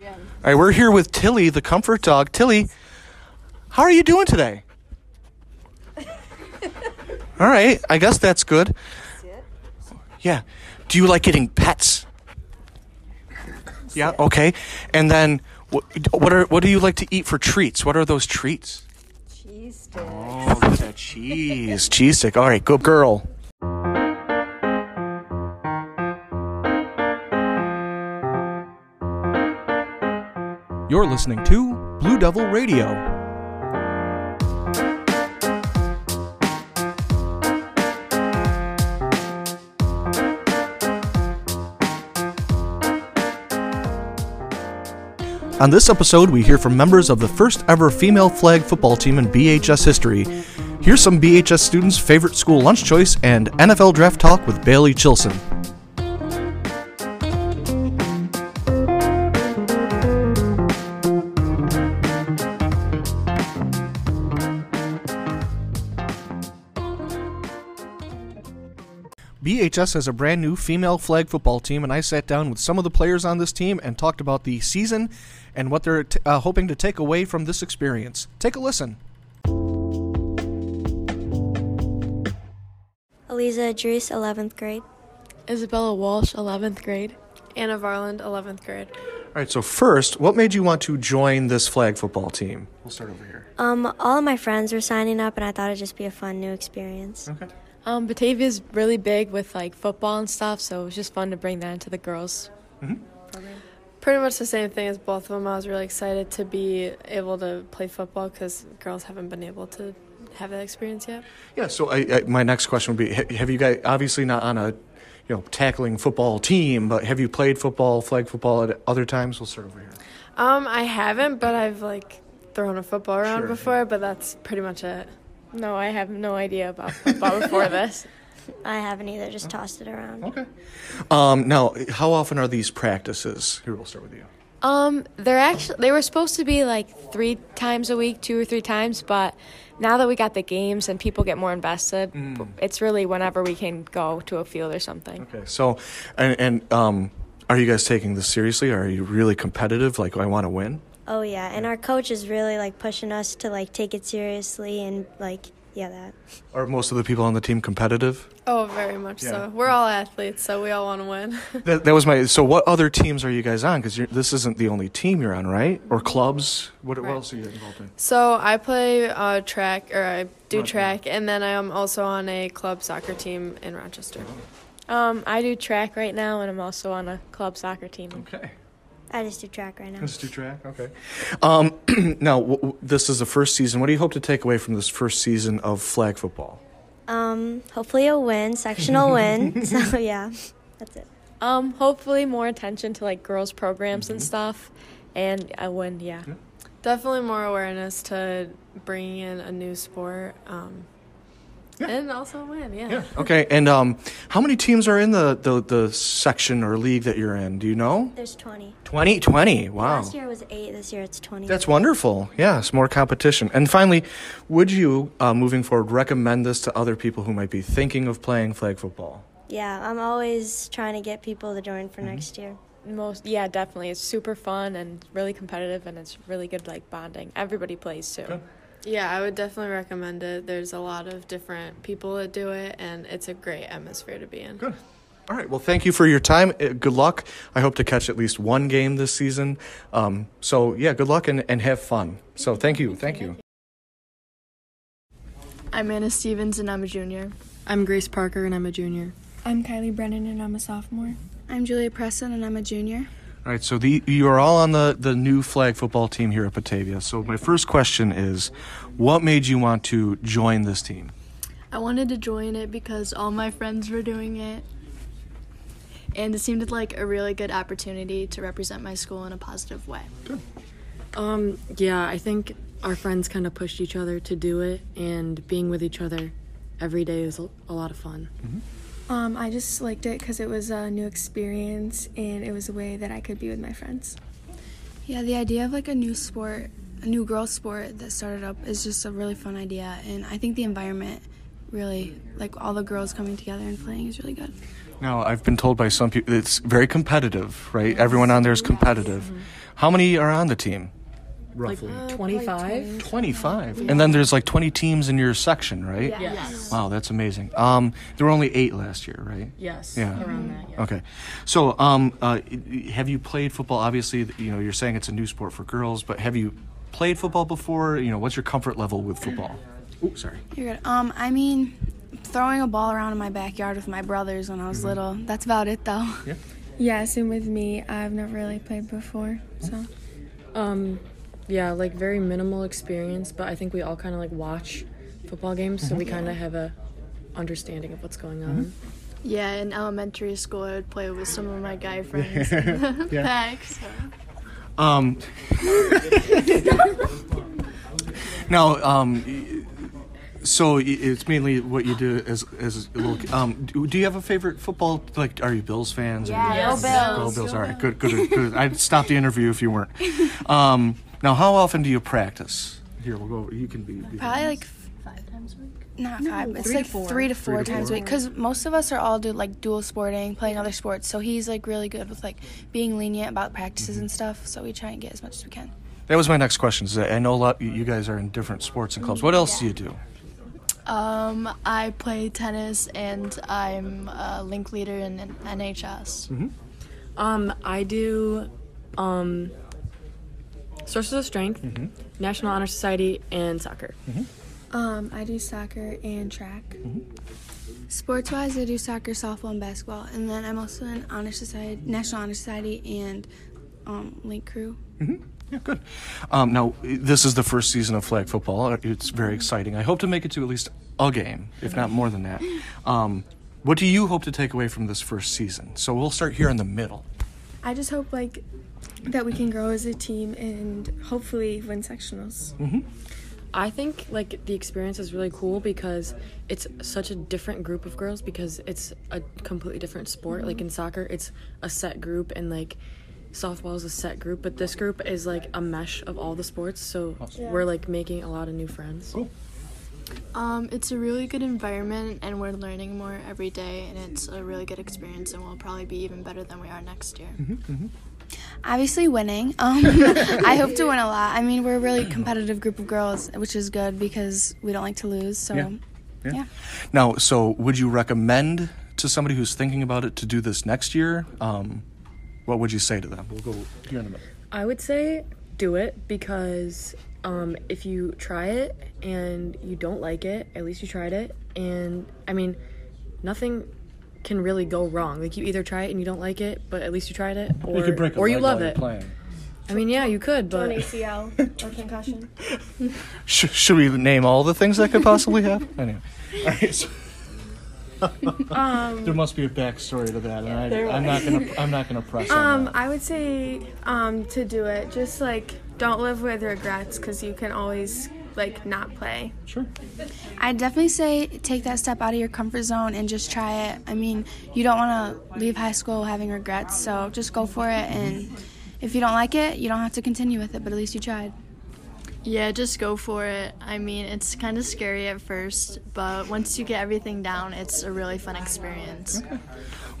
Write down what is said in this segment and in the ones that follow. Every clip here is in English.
All right, we're here with Tilly, the comfort dog. Tilly, how are you doing today? All right, I guess that's good. Yeah. Do you like getting pets? Yeah. Okay. And then, what, what are what do you like to eat for treats? What are those treats? Cheese stick. Oh, look at that cheese, cheese stick. All right, good girl. You're listening to Blue Devil Radio. On this episode, we hear from members of the first ever female flag football team in BHS history. Here's some BHS students' favorite school lunch choice and NFL draft talk with Bailey Chilson. BHS has a brand new female flag football team, and I sat down with some of the players on this team and talked about the season and what they're t- uh, hoping to take away from this experience. Take a listen. Eliza Idris, 11th grade. Isabella Walsh, 11th grade. Anna Varland, 11th grade. All right, so first, what made you want to join this flag football team? We'll start over here. Um, all of my friends were signing up, and I thought it'd just be a fun new experience. Okay. Um, Batavia's really big with like football and stuff, so it was just fun to bring that into the girls. Pretty much the same thing as both of them. I was really excited to be able to play football because girls haven't been able to have that experience yet. Yeah, so I, I, my next question would be Have you guys, obviously not on a you know, tackling football team, but have you played football, flag football at other times? We'll start over here. Um, I haven't, but I've like thrown a football around Sure, before, but that's pretty much it. No, I have no idea about football before this. I haven't either, just tossed it around. Okay. Um, now, how often are these practices? Here, we'll start with you. Um, they're actually they were supposed to be like three times a week, two or three times, but now that we got the games and people get more invested, it's really whenever we can go to a field or something. Okay, so, and, and um, are you guys taking this seriously? Are you really competitive? Like, I want to win? Oh yeah, and our coach is really like pushing us to like take it seriously and like yeah that. Are most of the people on the team competitive? Oh, very much Yeah. so. We're all athletes, so we all want to win. That, that was my. So, what other teams are you guys on? Because this isn't the only team you're on, right? Or clubs? What, what else are you involved in? so I play uh, track, or I do Right. track, and then I am also on a club soccer team in Rochester. Um, I do track right now, and I'm also on a club soccer team. Okay. I just do track right now. Let's do track. Okay. Um, now, w- w- this is the first season. What do you hope to take away from this first season of flag football? Um, hopefully a win, sectional win. So yeah, that's it. Um, hopefully more attention to like girls programs and stuff, and a win. Yeah. Definitely more awareness to bringing in a new sport, um, Yeah. and also win. Yeah. Yeah. Okay. And um, how many teams are in the, the, the section or league that you're in? Do you know? There's 20. 20. 20. Wow. Last year was eight. This year it's 20. That's wonderful. Yes, more competition. And finally, would you, uh, moving forward, recommend this to other people who might be thinking of playing flag football? yeah, I'm always trying to get people to join for next year. Most yeah, definitely. It's super fun and really competitive, and it's really good like bonding. Everybody plays too. Good. Yeah, I would definitely recommend it. There's a lot of different people that do it, and it's a great atmosphere to be in. Good. All right. Well, thank you for your time. Uh, Good luck. I hope to catch at least one game this season. Um, so, yeah, good luck and, and have fun. So, thank you. Thank you. I'm Anna Stevens and I'm a junior. I'm Grace Parker and I'm a junior. I'm Kylie Brennan and I'm a sophomore. I'm Julia Preston and I'm a junior. All right. So, the, you are all on the, the new flag football team here at Batavia. So, my first question is what made you want to join this team? I wanted to join it because all my friends were doing it. And it seemed like a really good opportunity to represent my school in a positive way. Um, yeah, I think our friends kind of pushed each other to do it, and being with each other every day is a a lot of fun. Um, I just liked it because it was a new experience and it was a way that I could be with my friends. Yeah, the idea of like a new sport, a new girls sport that started up is just a really fun idea, and I think the environment really, like all the girls coming together and playing, is really good. Now, I've been told by some people it's very competitive, right? Everyone on there is competitive. How many are on the team? Roughly. Like 25? 25. And then there's like 20 teams in your section, right? Yes. Wow, that's amazing. Um, there were only eight last year, right? Yes. Yeah. Around that. Yeah. Okay. So, um, uh, have you played football? Obviously, you know, you're saying it's a new sport for girls, but have you played football before? You know, what's your comfort level with football? Oh, sorry. You're good. Um, I mean, throwing a ball around in my backyard with my brothers when I was little. That's about it, though. Yeah. Yeah, same with me. I've never really played before, so. Um, yeah, like very minimal experience, but I think we all kind of like watch football games, so we kind of have a understanding of what's going on. Yeah, in elementary school, I would play with some of my guy friends in the Yeah. back. So. Um, now, um, so it's mainly what you do as as a little. Um, do do you have a favorite football? Like, are you Bills fans? Yeah, Yes. go Go Bills. Bills. All right, good, good, good. I'd stop the interview if you weren't. Um, now, how often do you practice? Here, we'll go. You can be. be Probably like Five times a week? not five. It's three to like four. three to four Three to times a week. Because most of us are all do like dual sporting, playing other sports. So he's like really good with like being lenient about practices Mm-hmm. and stuff. So we try and get as much as we can. That was my next question. Is I know a lot. You guys are in different sports and clubs. What else do you do? Um, I play tennis and I'm a link leader in an NHS. Um, I do um, sources of strength, National Honor Society, and soccer. Um, I do soccer and track. Sports wise, I do soccer, softball, and basketball. And then I'm also in honor society, National Honor Society, and um, link crew. Yeah, good. Um, now, this is the first season of flag football. It's very exciting. I hope to make it to at least a game, if not more than that. Um, what do you hope to take away from this first season? So we'll start here in the middle. I just hope like that we can grow as a team and hopefully win sectionals. Mm-hmm. I think like the experience is really cool because it's such a different group of girls because it's a completely different sport. Like in soccer, it's a set group and like softball is a set group, but this group is like a mesh of all the sports. So we're like making a lot of new friends. Um, it's a really good environment and we're learning more every day and it's a really good experience and we'll probably be even better than we are next year. Obviously, winning. Um, I hope to win a lot. I mean, we're a really competitive group of girls, which is good because we don't like to lose. So, Yeah. yeah. Now, so would you recommend to somebody who's thinking about it to do this next year? Um, what would you say to them? We'll go here in a minute. I would say do it because um, if you try it and you don't like it, at least you tried it. And I mean, nothing can really go wrong. Like you either try it and you don't like it, but at least you tried it, or or you love it. I mean, yeah, you could, but an ACL or concussion. Sh- should we name all the things that could possibly happen? Anyway. All right. So Um, there must be a backstory to that, and I, I'm not gonna. I'm not gonna press on Um, that. I would say um, to do it. Just like don't live with regrets because you can always like not play. Sure. I'd definitely say take that step out of your comfort zone and just try it. I mean, you don't want to leave high school having regrets, so just go for it. And if you don't like it, you don't have to continue with it, but at least you tried. Yeah, just go for it. I mean, it's kind of scary at first, but once you get everything down, it's a really fun experience.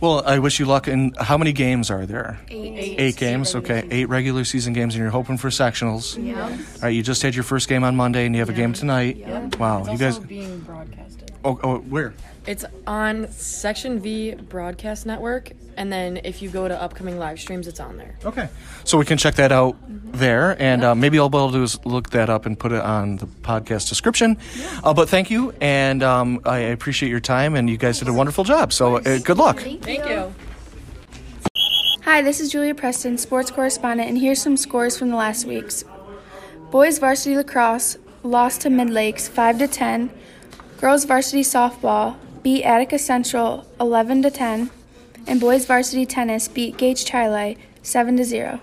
Well, I wish you luck. And how many games are there? Eight. games. Okay, eight regular season games, and you're hoping for sectionals. Yeah. All right. You just had your first game on Monday, and you have a game tonight. Yeah. Wow. You guys. being broadcasted. Oh, oh, where? It's on Section V Broadcast Network, and then if you go to upcoming live streams, it's on there. Okay. So we can check that out there, and uh, maybe all we'll do is look that up and put it on the podcast description. Uh, but thank you, and um, I appreciate your time, and you guys did a wonderful job. So uh, good luck. Thank you. Hi, this is Julia Preston, sports correspondent, and here's some scores from the last weeks. Boys varsity lacrosse lost to Mid Lakes 5 to 10. Girls varsity softball beat Attica Central 11 to 10, and boys varsity tennis beat Gates Chili 7 to 0.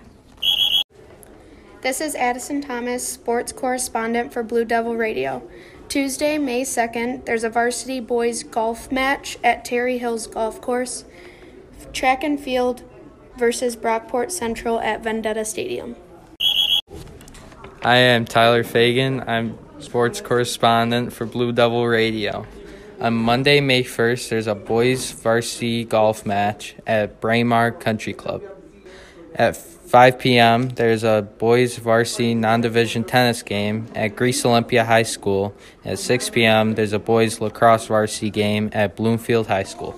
This is Addison Thomas, sports correspondent for Blue Devil Radio. Tuesday, May 2nd, there's a varsity boys golf match at Terry Hills Golf Course. Track and field versus Brockport Central at Van Detta Stadium. I am Tyler Fagan. I'm sports correspondent for Blue Devil Radio. On Monday, May 1st, there's a boys varsity golf match at Braemar Country Club. At 5 p.m., there's a boys varsity non division tennis game at Greece Olympia High School. At 6 p.m., there's a boys lacrosse varsity game at Bloomfield High School.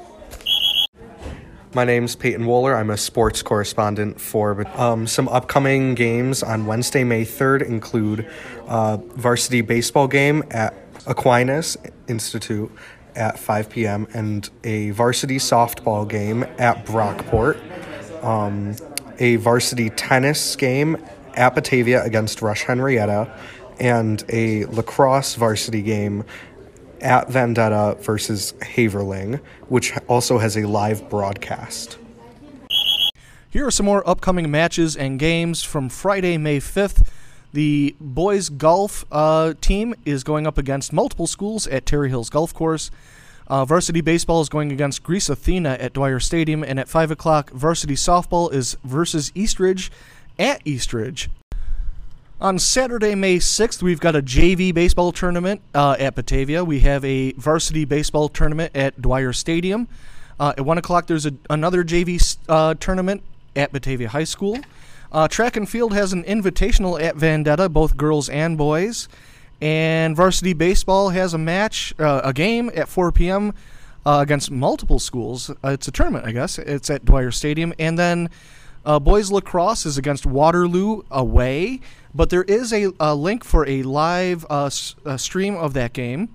My name's Peyton Wohler. I'm a sports correspondent for um, some upcoming games on Wednesday, May 3rd include uh, varsity baseball game at Aquinas Institute at 5 p.m. and a varsity softball game at Brockport, um, a varsity tennis game at Batavia against Rush Henrietta, and a lacrosse varsity game at Van Detta versus Haverling, which also has a live broadcast. Here are some more upcoming matches and games from Friday, May 5th. The boys golf uh, team is going up against multiple schools at Terry Hills Golf Course. Uh, varsity baseball is going against Greece Athena at Dwyer Stadium, and at 5 o'clock, varsity softball is versus Eastridge at Eastridge. On Saturday, May 6th, we've got a JV baseball tournament uh, at Batavia. We have a varsity baseball tournament at Dwyer Stadium. Uh, at 1 o'clock, there's a, another JV uh, tournament at Batavia High School. Uh, track and field has an invitational at Van Detta, both girls and boys. And varsity baseball has a match, uh, a game at 4 p.m. Uh, against multiple schools. Uh, it's a tournament, I guess. It's at Dwyer Stadium. And then uh, boys lacrosse is against Waterloo away. But there is a, a link for a live uh, s- uh, stream of that game.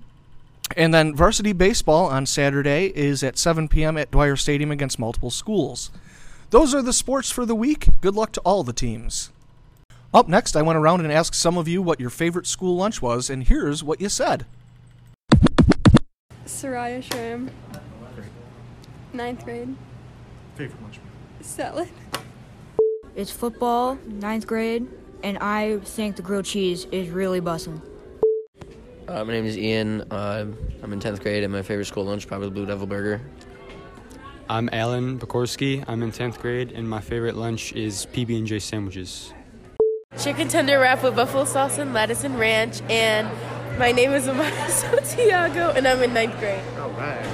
And then varsity baseball on Saturday is at 7 p.m. at Dwyer Stadium against multiple schools. Those are the sports for the week. Good luck to all the teams. Up next, I went around and asked some of you what your favorite school lunch was, and here's what you said. Soraya Shram. Ninth grade. Favorite lunch? Salad. It's football, ninth grade, and I think the grilled cheese is really bussin'. Uh, my name is Ian. Uh, I'm in 10th grade, and my favorite school lunch probably the Blue Devil Burger. I'm Alan Bakorski. I'm in 10th grade, and my favorite lunch is PB&J sandwiches. Chicken tender wrap with buffalo sauce and lettuce and ranch. And my name is Amaya Santiago, and I'm in ninth grade. All right.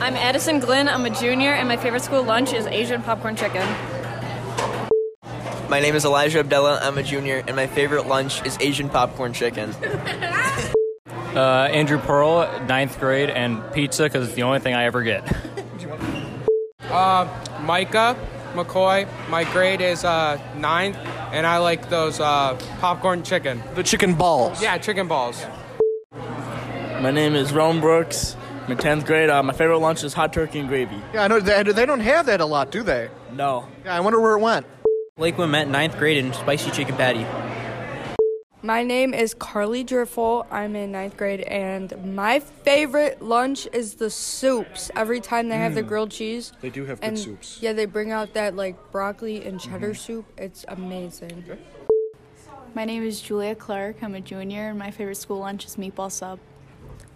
I'm Addison Glenn. I'm a junior, and my favorite school lunch is Asian popcorn chicken. My name is Elijah Abdella. I'm a junior, and my favorite lunch is Asian popcorn chicken. Uh, Andrew Pearl, ninth grade, and pizza because it's the only thing I ever get. Uh, Micah McCoy. My grade is uh, ninth, and I like those uh, popcorn chicken. The chicken balls. Yeah, chicken balls. My name is Rome Brooks. I'm in 10th grade. Uh, my favorite lunch is hot turkey and gravy. Yeah, I know they, they don't have that a lot, do they? No. Yeah, I wonder where it went. Lakewood met ninth grade in spicy chicken patty. My name is Carly Driffle. I'm in ninth grade, and my favorite lunch is the soups. Every time they have the Mm. grilled cheese, They do have good and soups. Yeah, they bring out that like broccoli and cheddar soup. It's amazing. My name is Julia Clark. I'm a junior, and my favorite school lunch is meatball sub.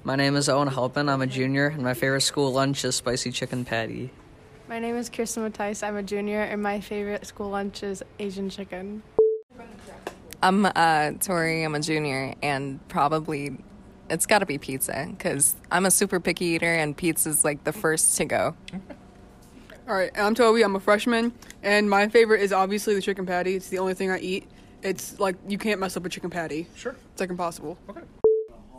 My name is Owen Halpin. I'm a junior, and my favorite school lunch is spicy chicken patty. My name is Kirsten Mattice. I'm a junior, and my favorite school lunch is Asian chicken. I'm uh, Tori. I'm a junior, and probably it's got to be pizza because I'm a super picky eater, and pizza's like the first to go. All right, I'm Toby. I'm a freshman, and my favorite is obviously the chicken patty. It's the only thing I eat. It's like you can't mess up a chicken patty. Sure. It's like impossible. Okay.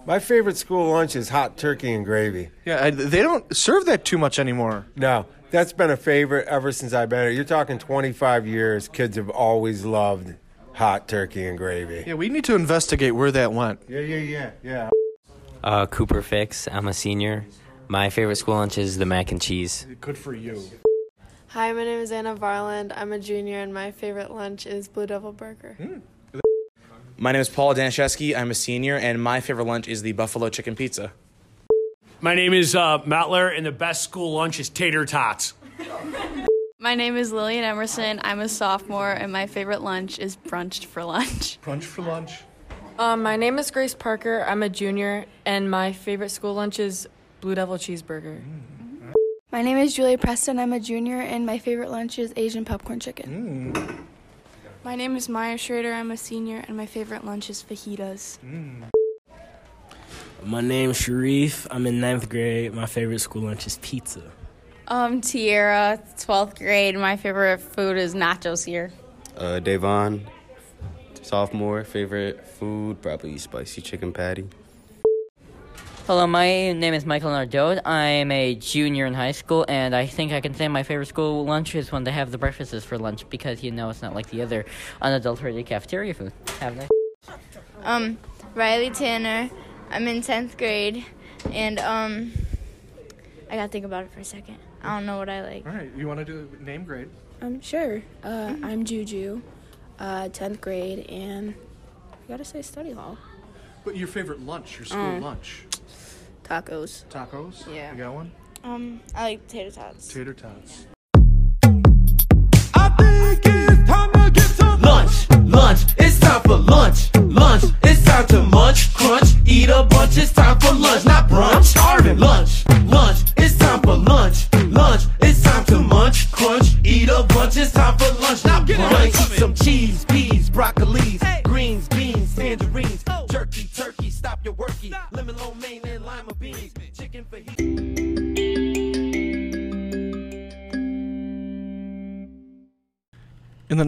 My favorite school lunch is hot turkey and gravy. Yeah, I, they don't serve that too much anymore. No, that's been a favorite ever since I've been here. You're talking 25 years. Kids have always loved hot turkey and gravy. Yeah, we need to investigate where that went. Yeah, yeah, yeah, yeah. Uh, Cooper Fix. I'm a senior. My favorite school lunch is the mac and cheese. Good for you. Hi, my name is Anna Varland. I'm a junior, and my favorite lunch is Blue Devil Burger. My name is Paul Danishevsky. I'm a senior, and my favorite lunch is the buffalo chicken pizza. My name is uh, Mattler, and the best school lunch is tater tots. My name is Lillian Emerson. I'm a sophomore, and my favorite lunch is brunch for lunch. Brunch for lunch. Um, my name is Grace Parker. I'm a junior, and my favorite school lunch is Blue Devil cheeseburger. Mm. My name is Julia Preston. I'm a junior, and my favorite lunch is Asian popcorn chicken. Mm. My name is Maya Schrader. I'm a senior, and my favorite lunch is fajitas. Mm. My name is Sharif. I'm in ninth grade. My favorite school lunch is pizza. Um, Tierra, 12th grade. My favorite food is nachos here. Uh, Davon, sophomore. Favorite food probably spicy chicken patty. Hello, my name is Michael Nardot. I'm a junior in high school, and I think I can say my favorite school lunch is when they have the breakfasts for lunch because you know it's not like the other unadulterated cafeteria food. Have they? Um, Riley Tanner. I'm in 10th grade, and um, I gotta think about it for a second. I don't know what I like. All right, you want to do name grade? Um, sure. Uh, I'm Juju, uh, 10th grade, and I gotta say study hall. But your favorite lunch, your school Mm. lunch. Tacos. Tacos? Yeah. You got one? Um, I like tater tots. Tater tots. Lunch,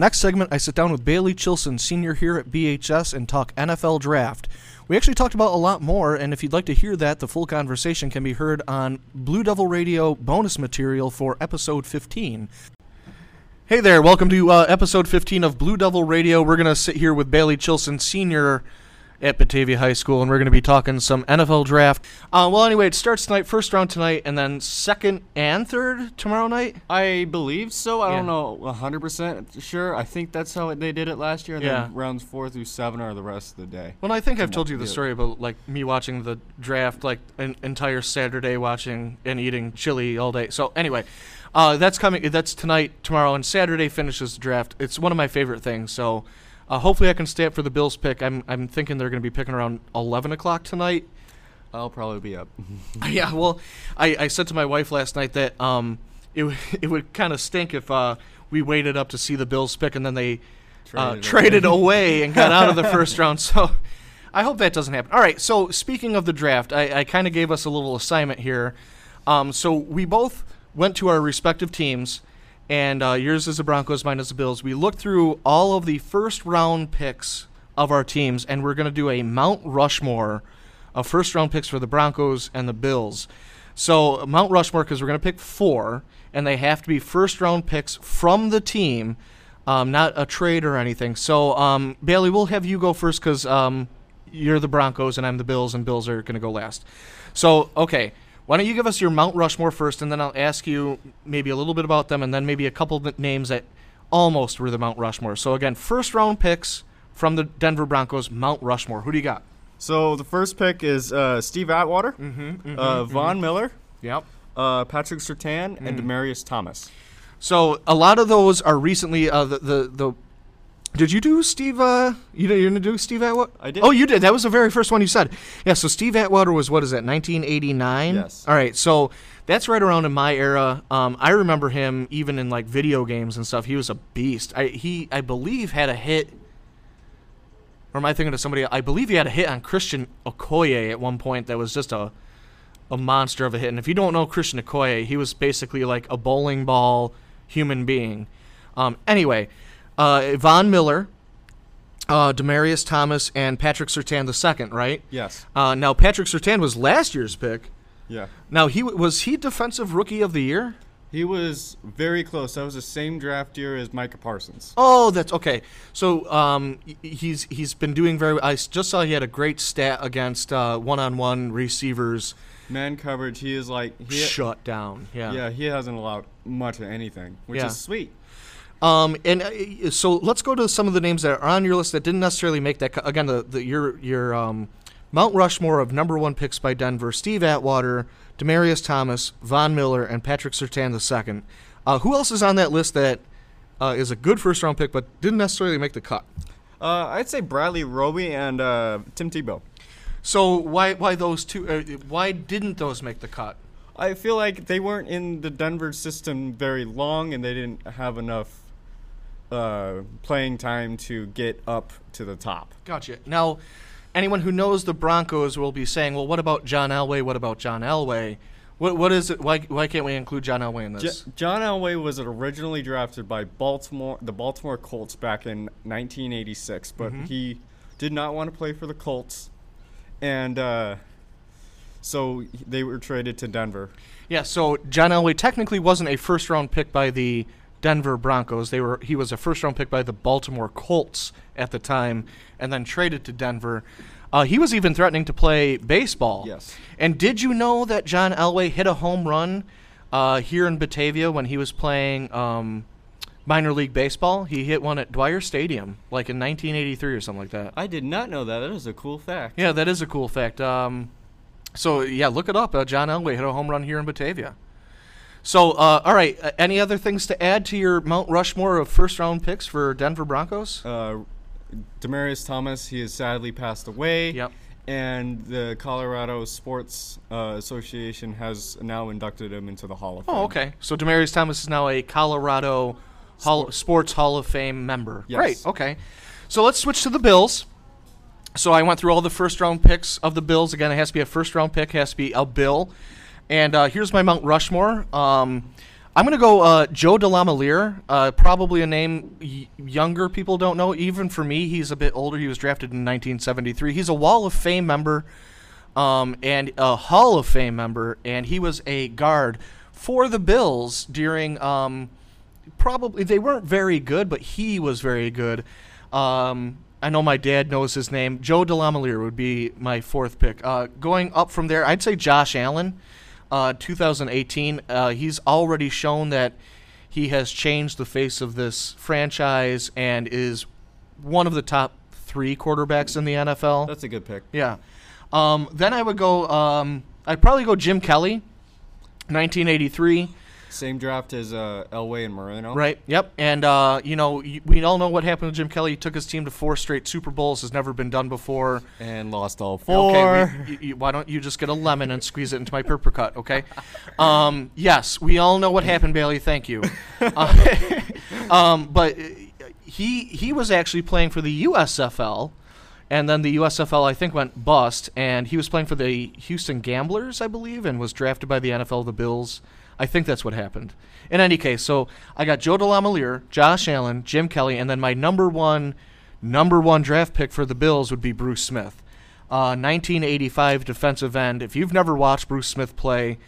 next segment, I sit down with Bailey Chilson, senior here at BHS, and talk NFL draft. We actually talked about a lot more, and if you'd like to hear that, the full conversation can be heard on Blue Devil Radio bonus material for episode 15. Hey there, welcome to uh, episode 15 of Blue Devil Radio. We're going to sit here with Bailey Chilson, senior at Batavia High School, and we're going to be talking some NFL draft. Uh, well, anyway, it starts tonight, first round tonight, and then second and third tomorrow night. I believe so. I Yeah. don't know 100% sure. I think that's how they did it last year. And Yeah. then rounds four through seven are the rest of the day. Well, I think I've told you the story about like me watching the draft like an entire Saturday, watching and eating chili all day. So anyway, uh, that's coming. That's tonight, tomorrow, and Saturday finishes the draft. It's one of my favorite things. So uh, hopefully I can stay up for the Bills pick. I'm I'm thinking they're going to be picking around 11 o'clock tonight. I'll probably be up. yeah. Well, I, I said to my wife last night that um it w- it would kind of stink if uh we waited up to see the Bills pick and then they uh, Traded away and got out of the first round. So I hope that doesn't happen. All right. So speaking of the draft, I, I kind of gave us a little assignment here. Um, so we both went to our respective teams, and uh, yours is the Broncos, mine is the Bills. We looked through all of the first round picks of our teams, and we're going to do a Mount Rushmore of first round picks for the Broncos and the Bills. So Mount Rushmore, because we're going to pick four, and they have to be first round picks from the team, um, not a trade or anything. So um, Bailey, we'll have you go first because um, you're the Broncos and I'm the Bills, and Bills are going to go last. So okay, why don't you give us your Mount Rushmore first, and then I'll ask you maybe a little bit about them, and then maybe a couple of names that almost were the Mount Rushmore. So again, first round picks from the Denver Broncos, Mount Rushmore. Who do you got? So the first pick is uh, Steve Atwater, Mhm, mhm, uh, Von mhm. Miller, yep, uh, Patrick Surtain, and Mhm. Demaryius Thomas. So a lot of those are recently uh, the, the the. Did you do Steve? Uh, you did, you didn't do Steve Atwater? I did. Oh, you did. That was the very first one you said. Yeah. So Steve Atwater was what is that? 1989. Yes. All right. So that's right around in my era. Um, I remember him even in like video games and stuff. He was a beast. I he I believe had a hit. Or am I thinking of somebody? I believe he had a hit on Christian Okoye at one point. That was just a a monster of a hit. And if you don't know Christian Okoye, he was basically like a bowling ball human being. Um, anyway, uh, Von Miller, uh, Demaryius Thomas, and Patrick Surtain the second, right? Yes. Uh, now Patrick Surtain was last year's pick. Yeah. Now he was he defensive rookie of the year. He was very close. That was the same draft year as Micah Parsons. Oh, that's okay. So um, he's he's been doing very. I just saw he had a great stat against uh, one-on-one receivers. Man coverage, he is like he Shut down. Yeah. Yeah, he hasn't allowed much of anything, which Yeah. is sweet. Um, and uh, so let's go to some of the names that are on your list that didn't necessarily make that. cut. Again, the, the your your um, Mount Rushmore of number one picks by Denver: Steve Atwater, Demaryius Thomas, Von Miller, and Patrick Surtain II. Uh, who else is on that list that uh, is a good first round pick but didn't necessarily make the cut? Uh, I'd say Bradley Roby and uh, Tim Tebow. So why why those two? Uh, why didn't those make the cut? I feel like they weren't in the Denver system very long, and they didn't have enough uh, playing time to get up to the top. Gotcha. Now, anyone who knows the Broncos will be saying, "Well, what about John Elway? What about John Elway? What what is it? Why why can't we include John Elway in this?" J- John Elway was originally drafted by Baltimore, the Baltimore Colts back in 1986, but Mhm. he did not want to play for the Colts, and uh, so they were traded to Denver. Yeah, so John Elway technically wasn't a first round pick by the Denver Broncos. They were he was a first round pick by the Baltimore Colts at the time and then traded to Denver. Uh, he was even threatening to play baseball. Yes. And did you know that John Elway hit a home run uh, here in Batavia when he was playing um, minor league baseball? He hit one at Dwyer Stadium, like in 1983 or something like that. I did not know that. That is a cool fact. Yeah, that is a cool fact. Um, so yeah, look it up. Uh, John Elway hit a home run here in Batavia. So uh, all right, uh, any other things to add to your Mount Rushmore of first round picks for Denver Broncos? Uh, Demaryius Thomas, he has sadly passed away. Yep. And the Colorado Sports uh, Association has now inducted him into the Hall of Fame. Oh, okay. So Demaryius Thomas is now a Colorado Hall, Sports Hall of Fame member. Yes. Great. Okay. So let's switch to the Bills. So I went through all the first round picks of the Bills. Again, it has to be a first round pick. it Has to be a Bill. And uh, here's my Mount Rushmore. Um, I'm going to go uh, Joe DeLamielleure. Uh, probably a name younger people don't know. Even for me, he's a bit older. He was drafted in 1973. He's a Wall of Fame member um, and a Hall of Fame member, and he was a guard for the Bills during. Um, probably they weren't very good, but he was very good. Um, I know my dad knows his name. Joe DeLamielleure would be my fourth pick. Uh, going up from there, I'd say Josh Allen, uh, 2018. Uh, he's already shown that he has changed the face of this franchise and is one of the top three quarterbacks in the NFL. That's a good pick. Yeah. Um, then I would go. Um, I'd probably go Jim Kelly, 1983. Same draft as uh, Elway and Marino. Right. Yep. And uh, you know, we all know what happened to Jim Kelly. He took his team to four straight Super Bowls. Has never been done before. And lost all four. Okay. we- why don't you just get a lemon and squeeze it into my purple cut? Okay. Um, yes, we all know what happened, Bailey. Thank you. Uh, um, but uh, he he was actually playing for the USFL. And then the USFL, I think, went bust, and he was playing for the Houston Gamblers, I believe, and was drafted by the NFL, the Bills. I think that's what happened. In any case, so I got Joe DeLamielleure, Josh Allen, Jim Kelly, and then my number one, number one draft pick for the Bills would be Bruce Smith, uh, 1985 defensive end. If you've never watched Bruce Smith play,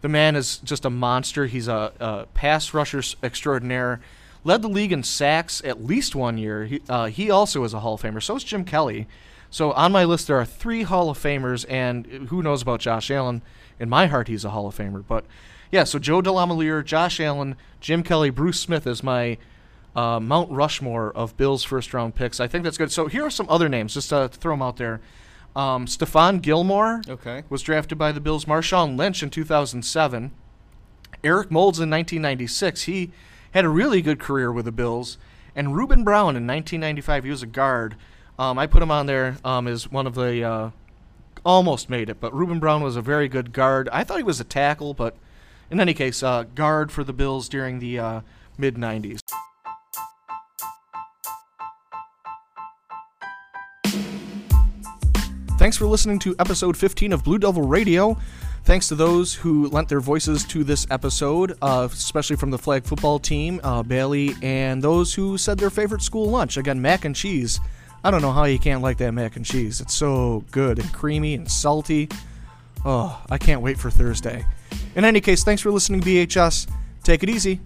the man is just a monster. He's a, a pass rusher extraordinaire. Led the league in sacks at least one year. He, uh, he also is a Hall of Famer. So is Jim Kelly. So on my list, there are three Hall of Famers, and who knows about Josh Allen? In my heart, he's a Hall of Famer. But yeah, so Joe DeLamielleure, Josh Allen, Jim Kelly, Bruce Smith is my uh, Mount Rushmore of Bills' first round picks. I think that's good. So here are some other names, just uh, to throw them out there. Um, Stephon Gilmore Okay. was drafted by the Bills. Marshawn Lynch in 2007. Eric Moulds in 1996. He had a really good career with the Bills. And Ruben Brown in 1995. He was a guard. Um, I put him on there um, as one of the uh, almost made it, but Ruben Brown was a very good guard. I thought he was a tackle, but in any case, uh, guard for the Bills during the uh, mid 90s. Thanks for listening to episode 15 of Blue Devil Radio. Thanks to those who lent their voices to this episode, uh, especially from the flag football team, uh, Bailey, and those who said their favorite school lunch. Again, mac and cheese. I don't know how you can't like that mac and cheese. It's so good and creamy and salty. Oh, I can't wait for Thursday. In any case, thanks for listening, BHS. Take it easy.